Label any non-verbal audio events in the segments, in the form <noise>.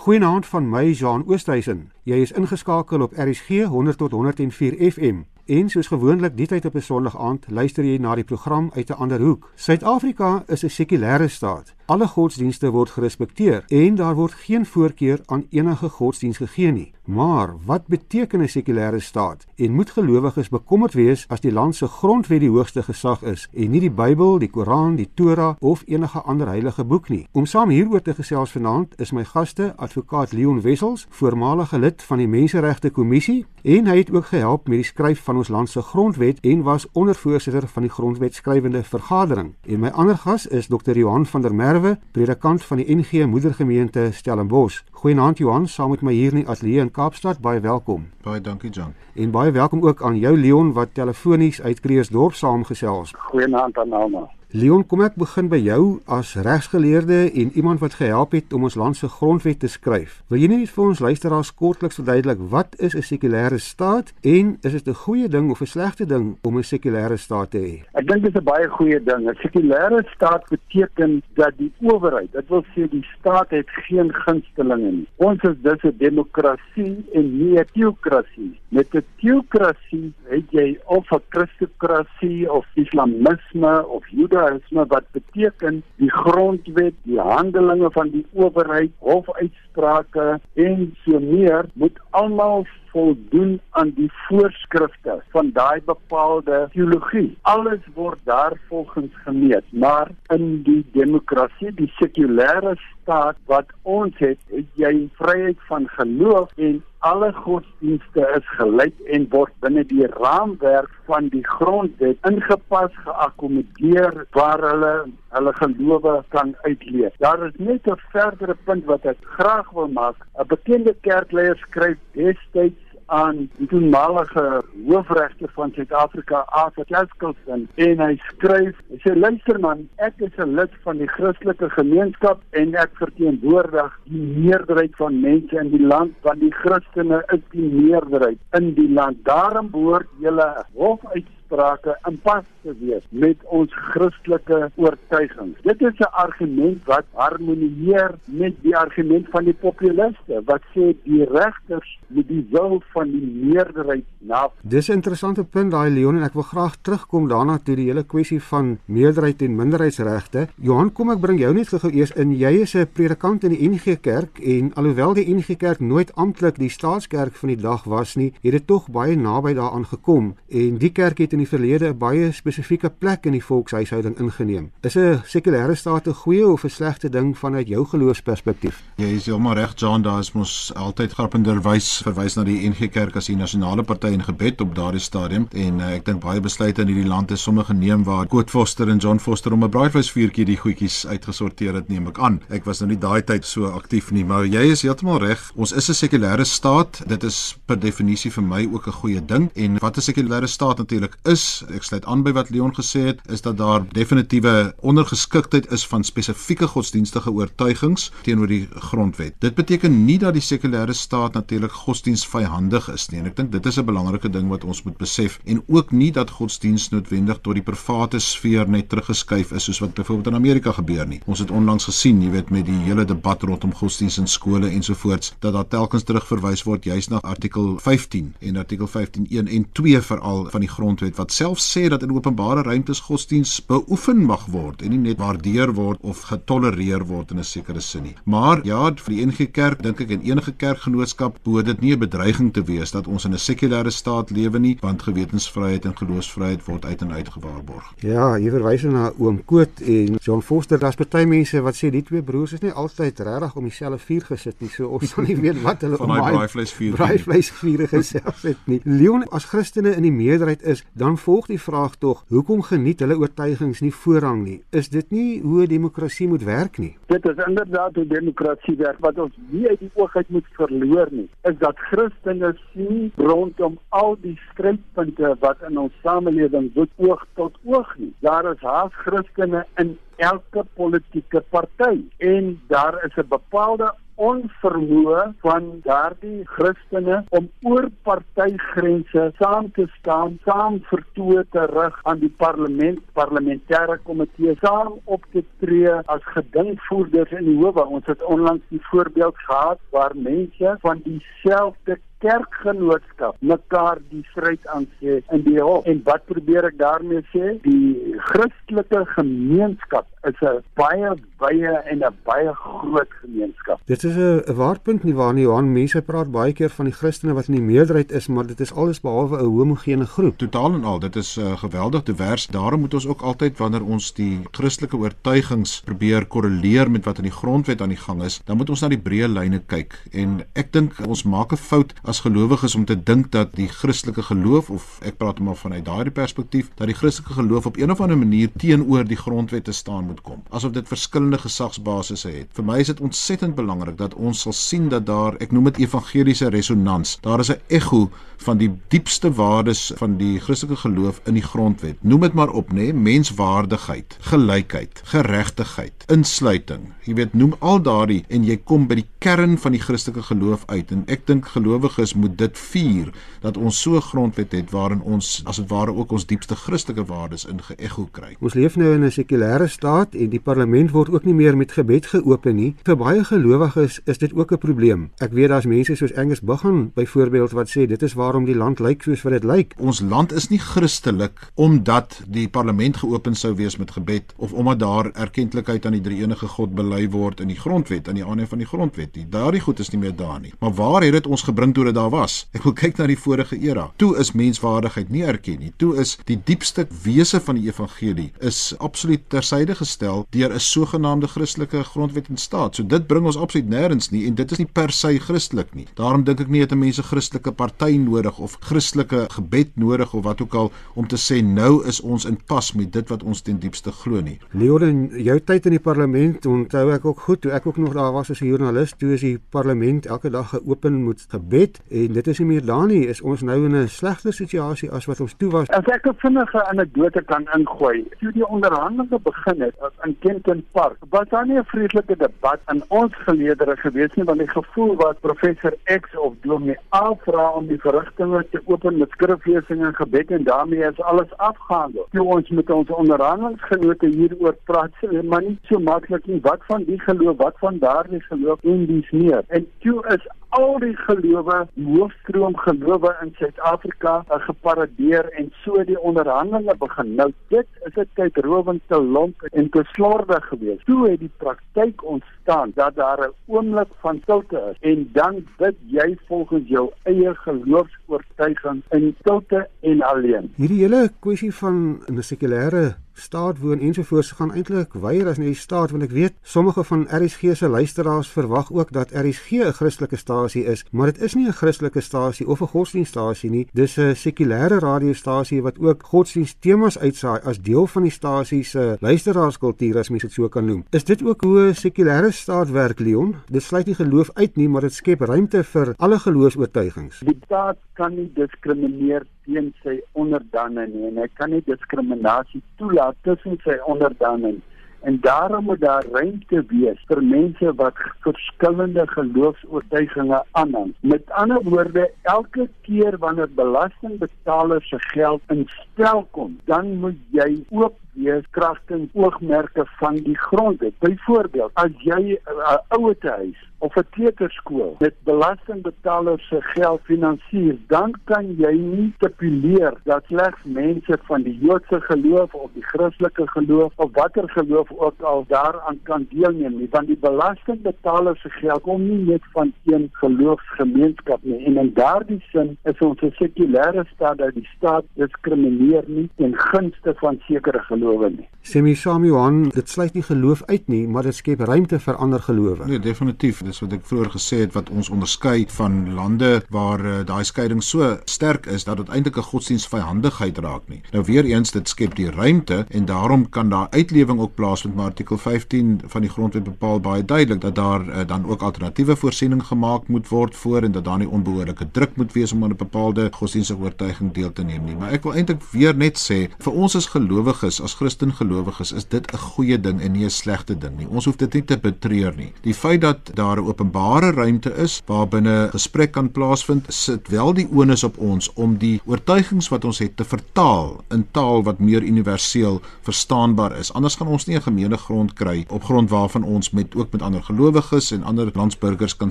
Goeienaand van my Jean Oosthuizen. Jy is ingeskakel op RSG 100 tot 104 FM. En soos gewoonlik die tyd op 'n Sondag aand, luister jy na die program uit 'n ander hoek. Suid-Afrika is 'n sekulêre staat. Alle godsdienste word gerespekteer en daar word geen voorkeur aan enige godsdiens gegee nie. Maar wat beteken 'n sekulêre staat? En moet gelowiges bekommerd wees as die land se grondwet die hoogste gesag is en nie die Bybel, die Koran, die Torah of enige ander heilige boek nie? Om saam hieroor te gesels vanaand is my gaste advokaat Leon Wessels, voormalige lid van die Menseregte Kommissie en hy het ook gehelp met die skryf van ons land se grondwet en was ondervoorsitter van die grondwetskrywende vergadering. En my ander gas is Dr. Johan van der Merwe, predikant van die NG Moedergemeente Stellenbosch. Goeienaand Johan, saam met my hier in die ateljee in Kaapstad. Baie welkom. Baie dankie John. En baie welkom ook aan jou Leon wat telefonies uit Kreeusdorp saamgesels. Goeienaand aan almal. Leon, kom ek begin by jou as regsgeleerde en iemand wat gehelp het om ons land se grondwet te skryf. Wil jy net vir ons luisteraars kortliks verduidelik wat is 'n sekulêre staat en is dit 'n goeie ding of 'n slegte ding om 'n sekulêre staat te hê? Ek dink dit is 'n baie goeie ding. 'n Sekulêre staat beteken dat die owerheid, dit wil sê die staat het geen gunstelinge nie. Ons is dus 'n demokrasie en nie 'n teokrasie. Met 'n teokrasie het jy of 'n kristokrasie of islamisme of juda judaïsme wat beteken die grondwet, die handelinge van die owerheid, hofuitsprake en so meer moet almal voldoen aan die voorskrifte van daai bepaalde teologie. Alles word daar volgens gemeet, maar in die demokrasie, die sekulêre staat wat ons het, het jy vryheid van geloof en alle godsdienste is gelyk en word binne die raamwerk van die grondwet ingepas geakkommodeer waar hulle hulle gelowe kan uitleef. Daar is net 'n verdere punt wat ek graag wil maak. 'n Bekende kerkleier skryf destyds aan die toenmalige hoofregter van Suid-Afrika, Arthur Jaskelson, en hy skryf: "Hy sê luister man, ek is 'n lid van die Christelike gemeenskap en ek verteenwoordig die meerderheid van mense in die land, want die Christene is die meerderheid in die land. Daarom behoort julle hof uit uitsprake in pas te wees met ons Christelike oortuigings. Dit is 'n argument wat harmonieer met die argument van die populiste wat sê die regters moet die wil van die meerderheid na. Dis 'n interessante punt daai Leon en ek wil graag terugkom daarna toe die hele kwessie van meerderheid en minderheidsregte. Johan, kom ek bring jou net gou eers in. Jy is 'n predikant in die NG Kerk en alhoewel die NG Kerk nooit amptelik die staatskerk van die dag was nie, het dit tog baie naby daaraan gekom en die kerk het die verlede 'n baie spesifieke plek in die volkshuishouding ingeneem. Is 'n sekulêre staat 'n goeie of 'n slegte ding vanuit jou geloofsperspektief? Jy is heeltemal reg, John, daar is mos altyd grappenderwys verwys na die NG Kerk as die nasionale party in gebed op daardie stadium en uh, ek dink baie besluite in hierdie land is sommer geneem waar Koet Foster en John Foster om 'n braaivleisvuurtjie die goedjies uitgesorteer het, neem ek aan. Ek was nou nie daai tyd so aktief nie, maar jy is heeltemal reg. Ons is 'n sekulêre staat. Dit is per definisie vir my ook 'n goeie ding en wat 'n sekulêre staat natuurlik is, ek sluit aan by wat Leon gesê het, is dat daar definitiewe ondergeskiktheid is van spesifieke godsdienstige oortuigings teenoor die grondwet. Dit beteken nie dat die sekulêre staat natuurlik godsdiensvyhandig is nie. En ek dink dit is 'n belangrike ding wat ons moet besef en ook nie dat godsdiens noodwendig tot die private sfeer net teruggeskuif is soos wat byvoorbeeld in Amerika gebeur nie. Ons het onlangs gesien, jy weet, met die hele debat rondom godsdiens in skole ensovoorts, dat daar telkens terugverwys word juis na artikel 15 en artikel 15.1 en 2 veral van die grondwet wat self sê dat in openbare ruimtes godsdiens beoefen mag word en nie net waardeer word of getolereer word in 'n sekere sin nie. Maar ja, vir die NG Kerk dink ek en enige kerkgenootskap behoort dit nie 'n bedreiging te wees dat ons in 'n sekulêre staat lewe nie, want gewetensvryheid en geloofsvryheid word uit en uit gewaarborg. Ja, jy verwys na oom Koot en John Foster. Daar's baie mense wat sê die twee broers is nie altyd regtig om dieselfde vuur gesit nie. So ons sal nie weet wat hulle van daai braaivleisvuur braaivleisvuur gesels het nie. Leon, as Christene in die meerderheid is, dan volg die vraag tog, hoekom geniet hulle oortuigings nie voorrang nie? Is dit nie hoe demokrasie moet werk nie? Dit is inderdaad hoe demokrasie werk. Wat ons nie uit die oog uit moet verloor nie, is dat Christene sien rondom al die strydpunte wat in ons samelewing word oog tot oog nie. Daar is haas Christene in elke politieke party en daar is 'n bepaalde onvermoë van daardie Christene om oor partytgrense saam te staan, saam vertoë te rig aan die parlement, parlementêre komitee, saam op te tree as gedingvoerders in die howe. Ons het onlangs die voorbeeld gehad waar mense van dieselfde kerkgenootskap mekaar die stryd aan sê in die hof. En wat probeer ek daarmee sê? Die Christelike gemeenskap is 'n baie baie en 'n baie groot gemeenskap. Dit is 'n waarpunt nie waar nie Johan mense praat baie keer van die Christene wat in die meerderheid is, maar dit is alles behalwe 'n homogene groep. Totaal en al, dit is uh, geweldig divers. Daarom moet ons ook altyd wanneer ons die Christelike oortuigings probeer korreleer met wat in die grondwet aan die gang is, dan moet ons na die breë lyne kyk. En ek dink ons maak 'n fout as gelowiges om te dink dat die Christelike geloof of ek praat maar vanuit daardie perspektief dat die Christelike geloof op een of ander manier teenoor die grondwet te staan moet kom asof dit verskillende gesagsbasisse het. Vir my is dit ontsettend belangrik dat ons sal sien dat daar, ek noem dit evangeliese resonans, daar is 'n ekko van die diepste waardes van die Christelike geloof in die grondwet. Noem dit maar op, nê, menswaardigheid, gelykheid, geregtigheid, insluiting. Jy weet, noem al daardie en jy kom by die kern van die Christelike geloof uit en ek dink gelowiges moet dit vier dat ons so 'n grondwet het waarin ons as dit ware ook ons diepste Christelike waardes in geëgo kry. Ons leef nou in 'n sekulêre staat en die parlement word ook nie meer met gebed geopen nie. Vir baie gelowiges is dit ook 'n probleem. Ek weet daar's mense soos Angus Bughan byvoorbeeld wat sê dit is waarom die land lyk soos wat dit lyk. Ons land is nie Christelik omdat die parlement geopen sou wees met gebed of omdat daar erkenklikheid aan die drie enige God bely word in die grondwet aan die ander van die grondwet nie. Daardie goed is nie meer daar nie. Maar waar het dit ons gebring toe dit daar was? Ek wil kyk na die vorige era. Toe is menswaardigheid nie erken nie. Toe is die diepste wese van die evangelie is absoluut tersyde gestel deur 'n sogenaamde Christelike grondwet en staat. So dit bring ons absoluut nêrens nie en dit is nie per se Christelik nie. Daarom dink ek nie het mense Christelike party nodig of Christelike gebed nodig of wat ook al om te sê nou is ons in pas met dit wat ons ten diepste glo nie. Leon, in jou tyd in die parlement onthou ek ook goed toe ek ook nog daar was as 'n joernalis, toe is die parlement elke dag geopen met gebed en dit is nie meer daar nie. Is ons nou in 'n slegter situasie as wat ons toe was? As ek 'n vinnige anekdote kan ingooi, toe die onderhandelinge begin het in Kenton Park, was daar nie 'n vreeslike debat in ons geleedere gewees nie want die gevoel was professor X of Dominee A vra om die verrigtinge te open met skriflesing en gebed en daarmee is alles afgehandel. Toe ons met ons onderhandelingsgenote hieroor praat, sê maar nie so maklik nie wat van die geloof, wat van daardie geloof en dis meer. En toe is al die gelowe, hoofstroom gelowe in Suid-Afrika geparadeer en so die onderhandelinge begin. Nou dit is 'n tyd rowend te lomp en te slordig geweest. Toe het die praktyk ontstaan dat daar 'n oomblik van stilte is en dan bid jy volgens jou eie geloofs-oortuiging in stilte en alleen. Hierdie hele kwessie van 'n sekulêre staat woon ensovoorts gaan eintlik weier as net die staat want ek weet sommige van RSG se luisteraars verwag ook dat RSG 'n Christelike stasie is, maar dit is nie 'n Christelike stasie of 'n godsdienststasie nie. Dis 'n sekulêre radiostasie wat ook godsdiensttemas uitsaai as deel van die stasie se luisteraarskultuur as mens dit so kan noem. Is dit ook hoe 'n sekulêre staat werk, Leon? Dit sluit nie geloof uit nie, maar dit skep ruimte vir alle geloofs-oortuigings. Die staat kan nie diskrimineer teen sy onderdanne nie en hy kan nie diskriminasie toelaat tussen sy onderdanne en daarom moet daar ruimte wees vir mense wat verskillende geloofs-oortuigings aanhang. Met ander woorde, elke keer wanneer belastingbetalers se geld in spel kom, dan moet jy oop wees kragtens oogmerke van die grondwet. Byvoorbeeld, as jy 'n uh, ouete huis of 'n kleuterskool met belastingbetalers se geld finansier, dan kan jy nie stipuleer dat slegs mense van die Joodse geloof of die Christelike geloof of watter geloof ook al daaraan kan deelneem nie, want die belastingbetalers se geld kom nie net van een geloofsgemeenskap nie. En in daardie sin is ons 'n sekulêre staat dat die staat diskrimineer nie ten gunste van sekere gelowe nie. Semi Samuel Johan, dit sluit nie geloof uit nie, maar dit skep ruimte vir ander gelowe. Nee, definitief dis wat ek vroeër gesê het wat ons onderskei van lande waar uh, daai skeiding so sterk is dat dit eintlik 'n godsdienstvyhandigheid raak nie. Nou weer eens dit skep die ruimte en daarom kan daar uitlewing ook plaasvind maar artikel 15 van die grondwet bepaal baie duidelik dat daar uh, dan ook alternatiewe voorsiening gemaak moet word voor en dat daar nie onbehoorlike druk moet wees om aan 'n bepaalde godsdienstige oortuiging deel te neem nie. Maar ek wil eintlik weer net sê vir ons as gelowiges as Christen gelowiges is dit 'n goeie ding en nie 'n slegte ding nie. Ons hoef dit nie te betreur nie. Die feit dat daar 'n openbare ruimte is waar binne gesprek kan plaasvind, sit wel die onus op ons om die oortuigings wat ons het te vertaal in taal wat meer universeel verstaanbaar is. Anders gaan ons nie 'n gemeene grond kry op grond waarvan ons met ook met ander gelowiges en ander landsburgers kan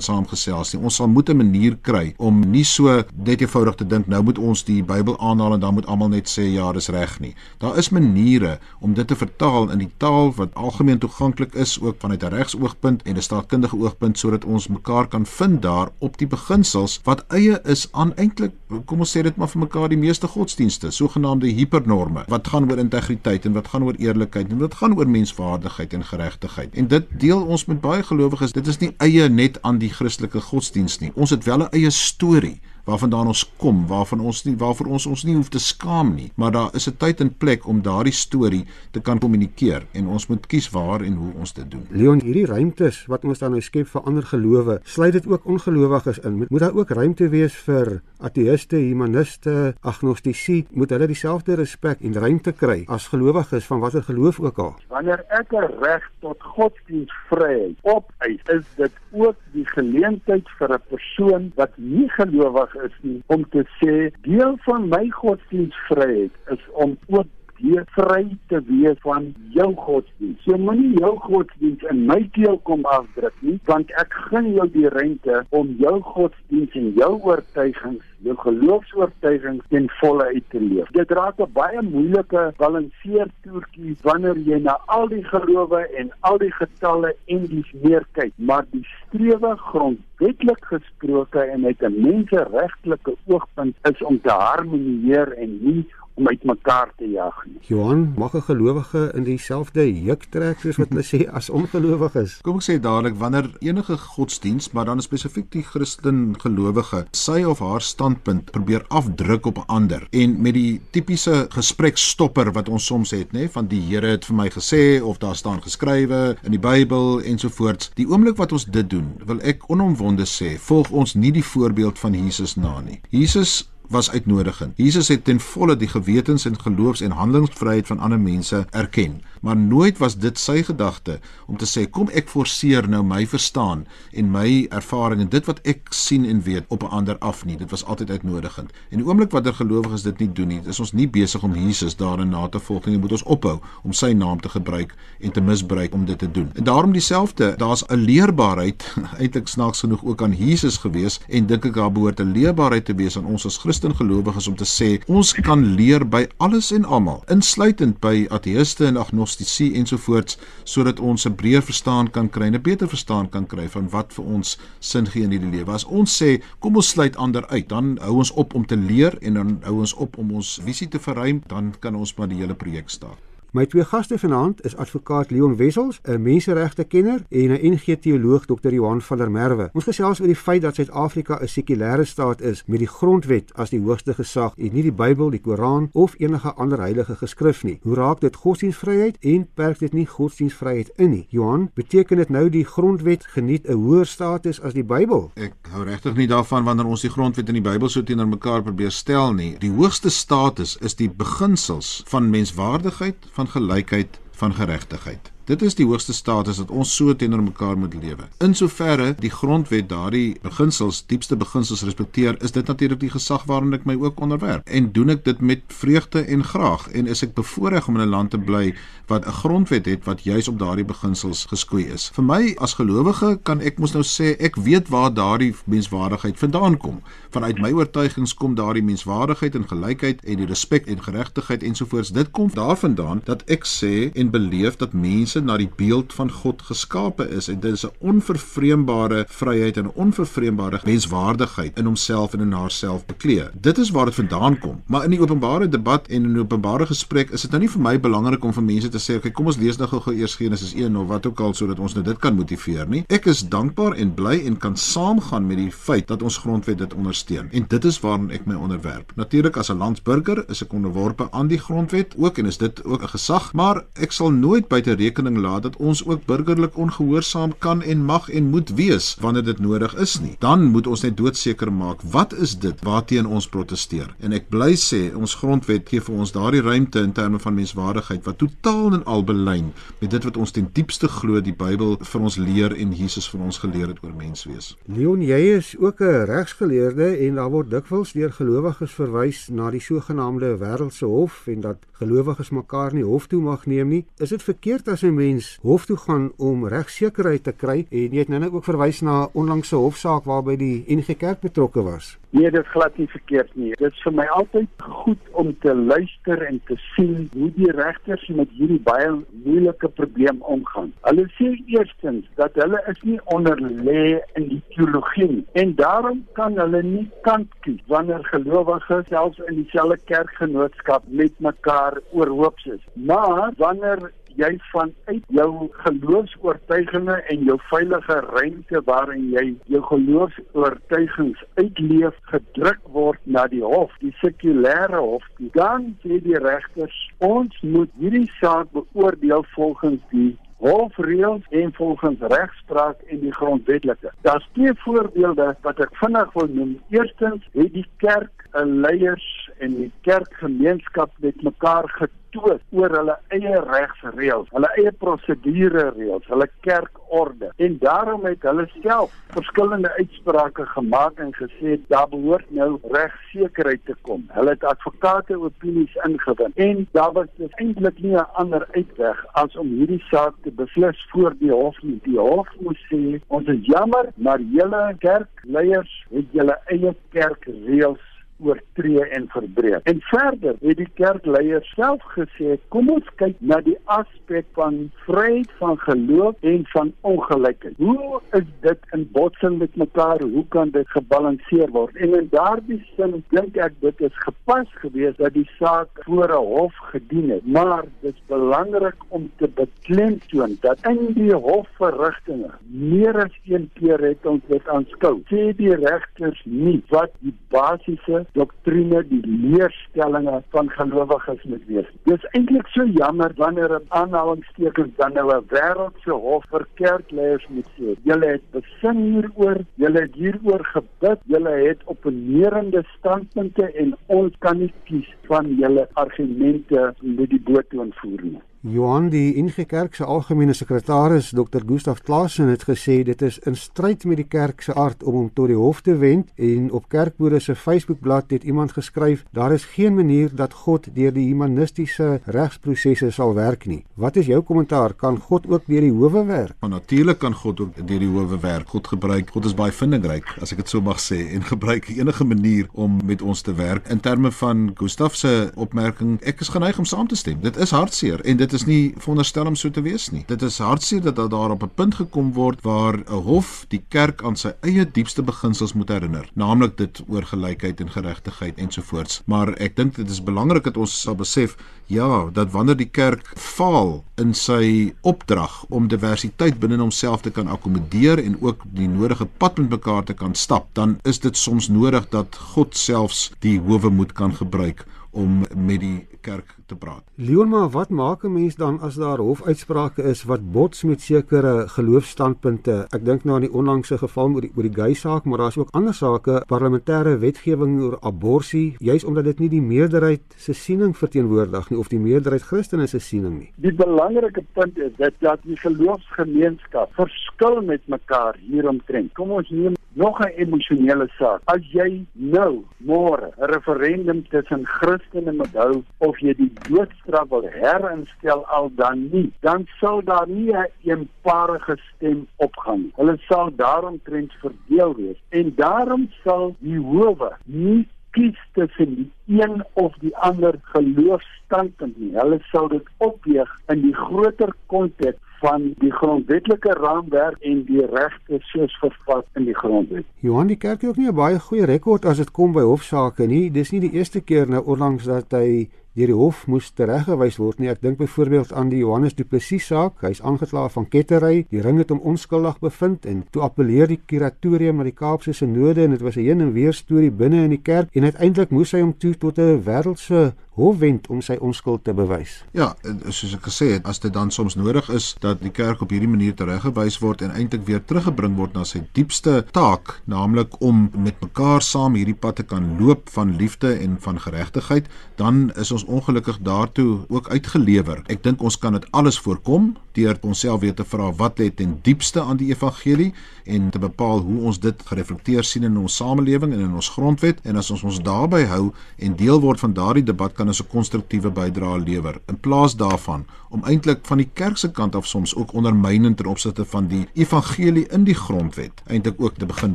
saamgesels nie. Ons sal moet 'n manier kry om nie so net eenvoudig te dink nou moet ons die Bybel aanhaal en dan moet almal net sê ja, dis reg nie. Daar is maniere om dit te vertaal in die taal wat algemeen toeganklik is ook vanuit 'n regsoogpunt en 'n staatkundige oogpunt sodat ons mekaar kan vind daar op die beginsels wat eie is aan eintlik kom ons sê dit maar vir mekaar die meeste godsdienste, sogenaamde hipernorme wat gaan oor integriteit en wat gaan oor eerlikheid en wat gaan oor menswaardigheid en geregtigheid. En dit deel ons met baie gelowiges. Dit is nie eie net aan die Christelike godsdiens nie. Ons het wel 'n eie storie waarvandaan ons kom, waarvan ons nie waarvoor ons ons nie hoef te skaam nie, maar daar is 'n tyd en plek om daardie storie te kan kommunikeer en ons moet kies waar en hoe ons dit doen. Leon, hierdie ruimtes wat ons dan nou skep vir ander gelowe, sluit dit ook ongelowiges in. Moet, moet daar ook ruimte wees vir ateïste, humaniste, agnostici, moet hulle dieselfde respek en ruimte kry as gelowiges van watter geloof ook al? Wanneer ek 'n reg tot godsdienstvryheid opeis, is dit ook die geleentheid vir 'n persoon wat nie gelowig is nie. Om te sê deel van my godsdienstvryheid is om ook weer vry te wees van jou godsdienst. Jy moenie jou godsdienst in my keel kom afdruk nie, want ek gun jou die ruimte om jou godsdienst en jou oortuigings, jou geloofs-oortuigings ten volle uit te leef. Dit raak 'n baie moeilike balanseertoertjie wanneer jy na al die gelowe en al die getalle en dis meer kyk, maar die strewe grondwetlik gesproke en uit 'n menseregtelike oogpunt is om te harmonieer en nie om uitmekaar te jag nie. Johan, mag 'n gelowige in dieselfde juk trek soos wat hulle <laughs> sê as ongelowiges? Kom ek sê dadelik wanneer enige godsdiens, maar dan spesifiek die Christen gelowige, sy of haar standpunt probeer afdruk op 'n ander en met die tipiese gesprekstopper wat ons soms het, nê, van die Here het vir my gesê of daar staan geskrywe in die Bybel ensovoorts. Die oomblik wat ons dit doen, wil ek onomwonde sê, volg ons nie die voorbeeld van Jesus na nie. Jesus was uitnodigend. Jesus het ten volle die gewetens en geloofs en handelingsvryheid van ander mense erken, maar nooit was dit sy gedagte om te sê kom ek forceer nou my verstaan en my ervaring en dit wat ek sien en weet op 'n ander af nie. Dit was altyd uitnodigend. En die oomblik wanneer gelowiges dit nie doen nie, is ons nie besig om Jesus daarin na te volg nie. Moet ons ophou om sy naam te gebruik en te misbruik om dit te doen. En daarom dieselfde, daar's 'n leerbaarheid <laughs> eintlik snaaks genoeg ook aan Jesus gewees en dink ek daar behoort 'n leerbaarheid te wees aan ons as Christen gelowiges om te sê ons kan leer by alles en almal, insluitend by ateïste en agnostici ensovoorts, sodat ons 'n breër verstaan kan kry, 'n beter verstaan kan kry van wat vir ons sin gee in hierdie lewe. As ons sê kom ons sluit ander uit, dan hou ons op om te leer en dan hou ons op om ons visie te verruim, dan kan ons maar die hele projek staak. My twee gaste vanaand is advokaat Leon Wessels, 'n menseregte-kenner en 'n NG teoloog Dr. Johan van der Merwe. Ons gesels oor die feit dat Suid-Afrika 'n sekulêre staat is met die grondwet as die hoogste gesag en nie die Bybel, die Koran of enige ander heilige geskrif nie. Hoe raak dit godsdienstvryheid en perk dit nie godsdienstvryheid in nie? Johan, beteken dit nou die grondwet geniet 'n hoër status as die Bybel? Ek hou regtig nie daarvan wanneer ons die grondwet en die Bybel so teenoor mekaar probeer stel nie. Die hoogste status is die beginsels van menswaardigheid van gelykheid van geregtigheid. Dit is die hoogste status dat ons so teenoor mekaar moet lewe. In soverre die grondwet daardie beginsels, diepste beginsels respekteer, is dit natuurlik die gesag waaraan ek my ook onderwerp. En doen ek dit met vreugde en graag en is ek bevoorreg om in 'n land te bly wat 'n grondwet het wat juis op daardie beginsels geskoei is. Vir my as gelowige kan ek mos nou sê ek weet waar daardie menswaardigheid vandaan kom. Vanuit my oortuigings kom daardie menswaardigheid en gelykheid en die respek en geregtigheid ensovoorts. Dit kom daarvandaan dat ek sê en beleef dat mense na die beeld van God geskape is en dit is 'n onvervreembare vryheid en 'n onvervreembare menswaardigheid in homself en in haarself beklee. Dit is waar dit vandaan kom. Maar in die openbare debat en in openbare gesprek is dit nou nie vir my belangrik om vir mense te sê, "Oké, kom ons lees nou gou-gou eers Genesis 1 of wat ook al sodat ons nou dit kan motiveer nie." Ek is dankbaar en bly en kan saamgaan met die feit dat ons grondwet dit ondersteun. En dit is waaraan ek my onderwerp. Natuurlik as 'n landsburger is ek onderworpe aan die grondwet ook en is dit ook 'n gesag, maar ek sal nooit buite rekening toestemming laat dat ons ook burgerlik ongehoorsaam kan en mag en moet wees wanneer dit nodig is nie. Dan moet ons net doodseker maak wat is dit waarteen ons proteseer. En ek bly sê ons grondwet gee vir ons daardie ruimte in terme van menswaardigheid wat totaal en al belyn met dit wat ons ten diepste glo die Bybel vir ons leer en Jesus vir ons geleer het oor menswees. Leon, jy is ook 'n regsgeleerde en daar word dikwels deur gelowiges verwys na die sogenaamde wêreldse hof en dat gelowiges mekaar nie hof toe mag neem nie. Is dit verkeerd as 'n mens hof toe gaan om regsekerheid te kry? En jy het nou net ook verwys na onlangse hofsaak waarby die NG Kerk betrokke was. Nee, dit glad nie verkeerd nie. Dit is vir my altyd goed om te luister en te sien hoe die regters met hierdie baie moeilike probleem omgaan. Hulle sê eerstens dat hulle is nie onder lê in die teologie en daarom kan hulle nie kant kies wanneer gelowiges selfs in dieselfde kerkgenootskap met mekaar oorhoops is. Maar wanneer jy vanuit jou geloofs-oortuigings en jou veilige ruimte waarin jy jou geloofs-oortuigings uitleef gedruk word na die hof, die sekulêre hof, dan sê die regters ons moet hierdie saak beoordeel volgens die hofreëls en volgens regspraak en die grondwetlike. Daar's twee voorbeelde wat ek vinnig wil noem. Eerstens het die kerk 'n leiers en die kerkgemeenskap met mekaar betwis oor hulle eie regsreëls, hulle eie prosedure reëls, hulle kerkorde. En daarom het hulle self verskillende uitsprake gemaak en gesê daar behoort nou regsekerheid te kom. Hulle het advokate opinies ingewin en daar was dus eintlik nie 'n ander uitweg as om hierdie saak te beslis voor die hof nie. Die hof moes sê ons is jammer, maar julle kerkleiers het julle eie kerkreëls oortree en verbreek. En verder het die kerkleiers self gesê, kom ons kyk na die aspek van vryheid van geloof en van ongelykheid. Hoe is dit in botsing met mekaar? Hoe kan dit gebalanseer word? En in daardie sin dink ek dit is gepas geweest dat die saak voor 'n hof gedien het. Maar dit is belangrik om te beklemtoon dat in die hofverrigtinge meer as een keer het ons dit aanskou. Sê die regters nie wat die basiese doktrine, die leerstellings van gelowiges moet wees. Dis eintlik so jammer wanneer 'n aanhalingstekens dan nou 'n wêreldse hof vir kerkleiers moet sê. Julle het besin hieroor, julle het hieroor gebid, julle het opponerende standpunte en ons kan nie kies van julle argumente met die boot toe invoer nie. Johan die NG Kerk se algemene sekretaris Dr Gustaf Klaasen het gesê dit is in stryd met die kerk se aard om hom tot die hof te wend en op Kerkbode se Facebookblad het iemand geskryf daar is geen manier dat God deur die humanistiese regsprosesse sal werk nie. Wat is jou kommentaar? Kan God ook deur die howe werk? Maar natuurlik kan God ook deur die howe werk. God gebruik God is baie vindingryk as ek dit so mag sê en gebruik enige manier om met ons te werk. In terme van Gustaf se opmerking, ek is geneig om saam te stem. Dit is hartseer en dit dit is nie veronderstel om so te wees nie. Dit is hartseer dat daar op 'n punt gekom word waar 'n hof die kerk aan sy eie diepste beginsels moet herinner, naamlik dit oor gelykheid en geregtigheid ensovoorts. Maar ek dink dit is belangrik dat ons sal besef ja, dat wanneer die kerk faal in sy opdrag om diversiteit binne homself te kan akkommodeer en ook die nodige pad met mekaar te kan stap, dan is dit soms nodig dat God selfs die howe moet kan gebruik om met die kerk te praat. Leon, maar wat maak 'n mens dan as daar hofuitsprake is wat bots met sekere geloofstandpunte? Ek dink nou aan die onlangse geval oor die oor die gay saak, maar daar's ook ander sake, parlementêre wetgewing oor abortus, juis omdat dit nie die meerderheid se siening verteenwoordig nie of die meerderheid Christene se siening nie. Die belangrike punt is dat dat die geloofsgemeenskap verskil met mekaar hieromtrent. Kom ons neem nog 'n emosionele saak. As jy nou môre 'n referendum tussen Christene moet hou of jy die doodstraf wil herinstel al dan nie, dan sal daar nie 'n eenparige stem opgaan. Hulle sal daaromtrent verdeel wees en daarom sal die howe nie kies tussen die een of die ander geloofstandpunt nie. Hulle sal dit opweeg in die groter konteks van die grondwetlike raamwerk en die regte soos vervat in die grondwet. Johan die kerk het ook nie 'n baie goeie rekord as dit kom by hofsaake nie. Dis nie die eerste keer nou onlangs dat hy deur die hof moes tereggewys word nie. Ek dink byvoorbeeld aan die Johannes Du Plessis saak. Hy's aangekla van kettery. Die ring het hom onskuldig bevind en toe appeleer die kuratorium na die Kaapse Sinode en dit was 'n heen en weer storie binne in die kerk en uiteindelik moes hy hom toe tot 'n wêreldse hof wend om sy onskuld te bewys. Ja, soos ek gesê het, as dit dan soms nodig is dat die kerk op hierdie manier tereggewys word en eintlik weer teruggebring word na sy diepste taak, naamlik om met mekaar saam hierdie pad te kan loop van liefde en van geregtigheid, dan is ons ongelukkig daartoe ook uitgelewer. Ek dink ons kan dit alles voorkom deur onsself weer te vra wat lê ten diepste aan die evangelie en te bepaal hoe ons dit gereflekteer sien in ons samelewing en in ons grondwet en as ons ons daarby hou en deel word van daardie debat kan ons 'n konstruktiewe bydrae lewer. In plaas daarvan om eintlik van die kerk se kant af soms ook ondermynend ten opsigte van die evangelie in die grondwet eintlik ook te begin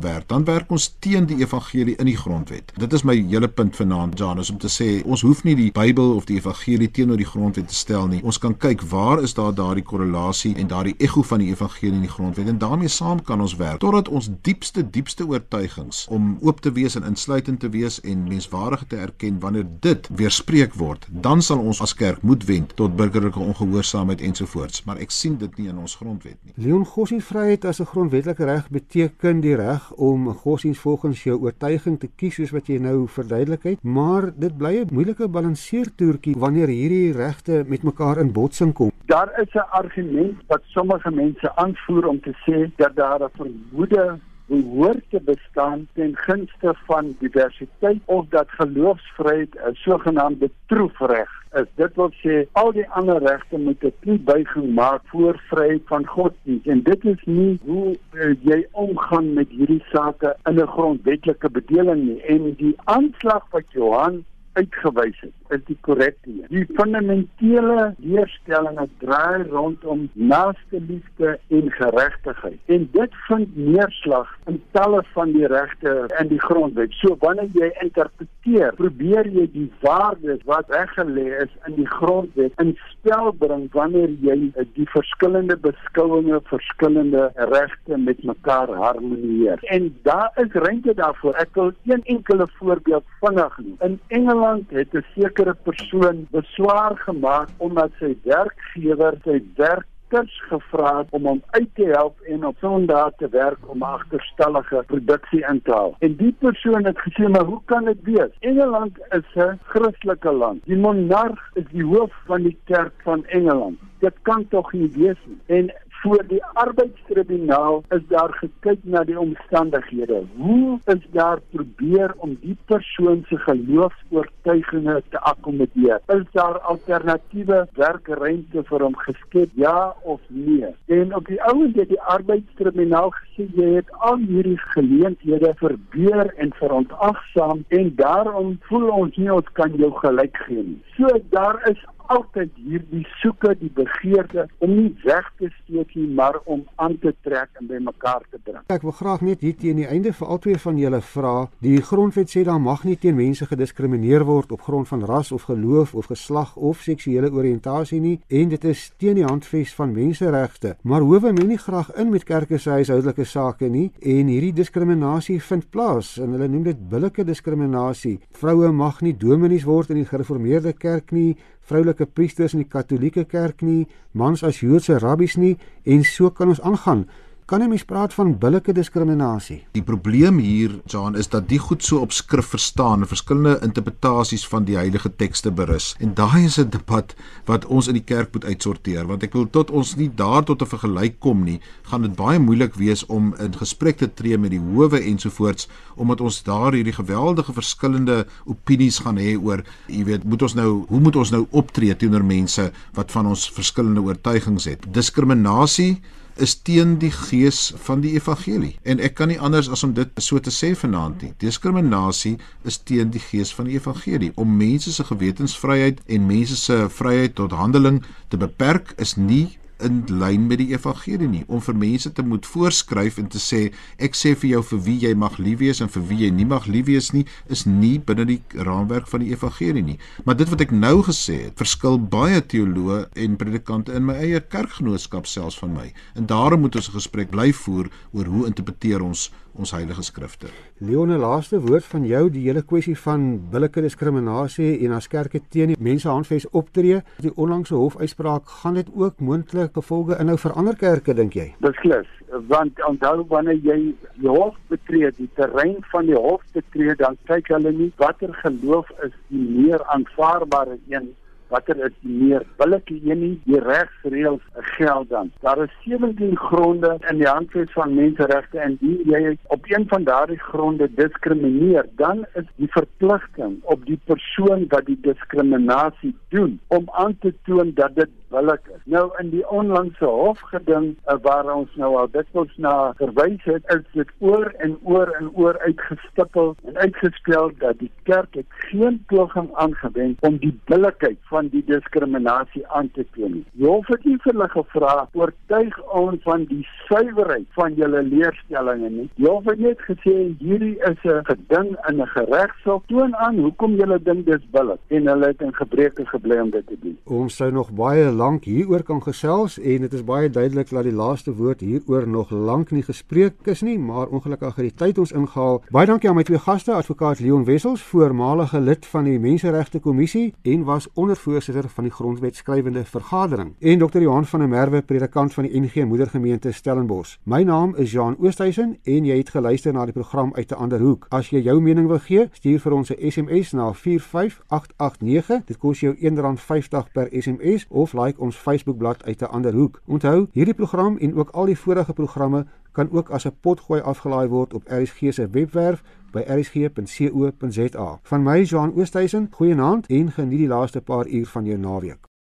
werk. Dan werk ons teen die evangelie in die grondwet. Dit is my hele punt vanaand Janus om te sê ons hoef nie die Bybel of die evangelie teenoor die grondwet te stel nie. Ons kan kyk waar is daar daardie korrelasie en daardie ego van die evangelie in die grondwet en daarmee saam kan ons werk totdat ons diepste diepste oortuigings om oop te wees en insluitend te wees en menswaardig te erken wanneer dit weerspreek word dan sal ons as kerk moet wend tot burgerlike ongehoorsaamheid ensovoorts maar ek sien dit nie in ons grondwet nie. Leon godsdienstvryheid as 'n grondwetlike reg beteken die reg om godsdienst volgens jou oortuiging te kies soos wat jy nou verduidelik het maar dit bly 'n moeilike balanseertoertjie wanneer hierdie regte met mekaar in botsing kom. Daar is 'n argument wat sommige mense aanvoer om te sê dat daar 'n vermoede behoort te bestaan ten gunste van diversiteit of dat geloofsvryheid 'n sogenaamde troefreg is. Dit wil sê al die ander regte moet 'n toebuiging maak voor vryheid van godsdienst en dit is nie hoe uh, jy omgaan met hierdie sake in 'n grondwetlike bedeling nie. En die aanslag wat Johan uitgewys het, is die korrekte een. Die fundamentele leerstellings draai rondom naaste liefde en geregtigheid. En dit vind neerslag in talle van die regte in die grondwet. So wanneer jy interpreteer, probeer jy die waardes wat reggelê is in die grondwet in spel bring wanneer jy die verskillende beskouinge, verskillende regte met mekaar harmonieer. En daar is ruimte daarvoor. Ek wil een enkele voorbeeld vinnig noem. In Engeland het 'n sekere persoon beswaar gemaak omdat sy werkgewer sy werk kers gevra het om hom uit te help en op Sondag te werk om agterstallige produksie in te haal. En die persoon het gesê, "Maar hoe kan dit wees? Engeland is 'n Christelike land. Die monarg is die hoof van die kerk van Engeland. Dit kan tog nie wees nie." En voor die arbeidstribunaal is daar gekyk na die omstandighede. Hoe is daar probeer om die persoon se geloofs-oortuigings te akkommodeer? Is daar alternatiewe werkruimte vir hom geskep? Ja of nee? En op die ouende het die arbeidstribunaal gesê jy het al hierdie geleenthede verbeur en verontagsaam en daarom voel ons nie ons kan jou gelyk gee nie. So daar is altyd hierdie soeke die begeerte om nie weg te steek nie maar om aan te trek en by mekaar te bring. Ek wil graag net hier teen die einde vir albei van julle vra. Die grondwet sê daar mag nie teen mense gediskrimineer word op grond van ras of geloof of geslag of seksuele oriëntasie nie en dit is teen die handves van menseregte. Maar hoewe men nie graag in met kerke se huishoudelike sake nie en hierdie diskriminasie vind plaas en hulle noem dit billike diskriminasie. Vroue mag nie dominees word in die gereformeerde kerk nie vroulike priesters in die Katolieke Kerk nie, mans as Joodse rabbies nie en so kan ons aangaan. Kan jy mens praat van billike diskriminasie? Die probleem hier, John, is dat die goed so op skrif verstaan en verskillende interpretasies van die heilige tekste berus. En daai is 'n debat wat ons in die kerk moet uitsorteer, want ek wil tot ons nie daar tot 'n vergelyk kom nie, gaan dit baie moeilik wees om in gesprek te tree met die howe ensovoorts, omdat ons daar hierdie geweldige verskillende opinies gaan hê oor, jy weet, moet ons nou, hoe moet ons nou optree teenoor mense wat van ons verskillende oortuigings het? Diskriminasie is teen die gees van die evangelie. En ek kan nie anders as om dit so te sê vanaand nie. Diskriminasie is teen die gees van die evangelie. Om mense se gewetensvryheid en mense se vryheid tot handeling te beperk is nie in lyn met die evangelie nie om vir mense te moet voorskryf en te sê ek sê vir jou vir wie jy mag lief wees en vir wie jy nie mag lief wees nie is nie binne die raamwerk van die evangelie nie. Maar dit wat ek nou gesê het verskil baie teoloë en predikante in my eie kerkgenootskap selfs van my. En daarom moet ons 'n gesprek bly voer oor hoe interpreteer ons ons heilige skrifte. Leon, 'n laaste woord van jou, die hele kwessie van billike diskriminasie en as kerke teen die mensehandves optree, die onlangse hofuitspraak, gaan dit ook moontlik gevolge inhou vir ander kerke dink jy? Beslis, want onthou wanneer jy die hof betree, die terrein van die hof betree, dan kyk hulle nie watter geloof is die meer aanvaarbare een watter is die meer billike een nie die regsreëls geld dan. Daar is 17 gronde in die handves van menseregte en die jy op een van daardie gronde diskrimineer dan is die verpligting op die persoon wat die diskriminasie doen om aan te toon dat dit billik is. Nou in die onlangse hofgeding uh, waar ons nou al dikwels na verwys het, is dit oor en oor en oor uitgestipel en uitgespel dat die kerk het geen poging aangewend om die billikheid van die diskriminasie aan te toon nie. Die hof het nie vir hulle gevra oortuig ons van die suiwerheid van julle leerstellings nie. Die hof het net gesê hierdie is 'n geding in 'n geregshof toon aan hoekom julle dink dis billik en hulle het in gebreke gebly om dit te doen. Ons sou nog baie lank hieroor kan gesels en dit is baie duidelik dat die laaste woord hieroor nog lank nie gespreek is nie, maar ongelukkig het die tyd ons ingehaal. Baie dankie aan my twee gaste, advokaat Leon Wessels, voormalige lid van die Menseregte Kommissie en was ondervoorsitter van die Grondwetskrywende Vergadering, en Dr. Johan van der Merwe, predikant van die NG Moedergemeente Stellenbosch. My naam is Jean Oosthuizen en jy het geluister na die program uit 'n ander hoek. As jy jou mening wil gee, stuur vir ons 'n SMS na 45889. Dit kos jou R1.50 per SMS of like like ons Facebookblad uit 'n ander hoek. Onthou, hierdie program en ook al die vorige programme kan ook as 'n potgooi afgelaai word op RSG se webwerf by rsg.co.za. Van my, Johan Oosthuizen, goeienaand en geniet die laaste paar uur van jou naweek.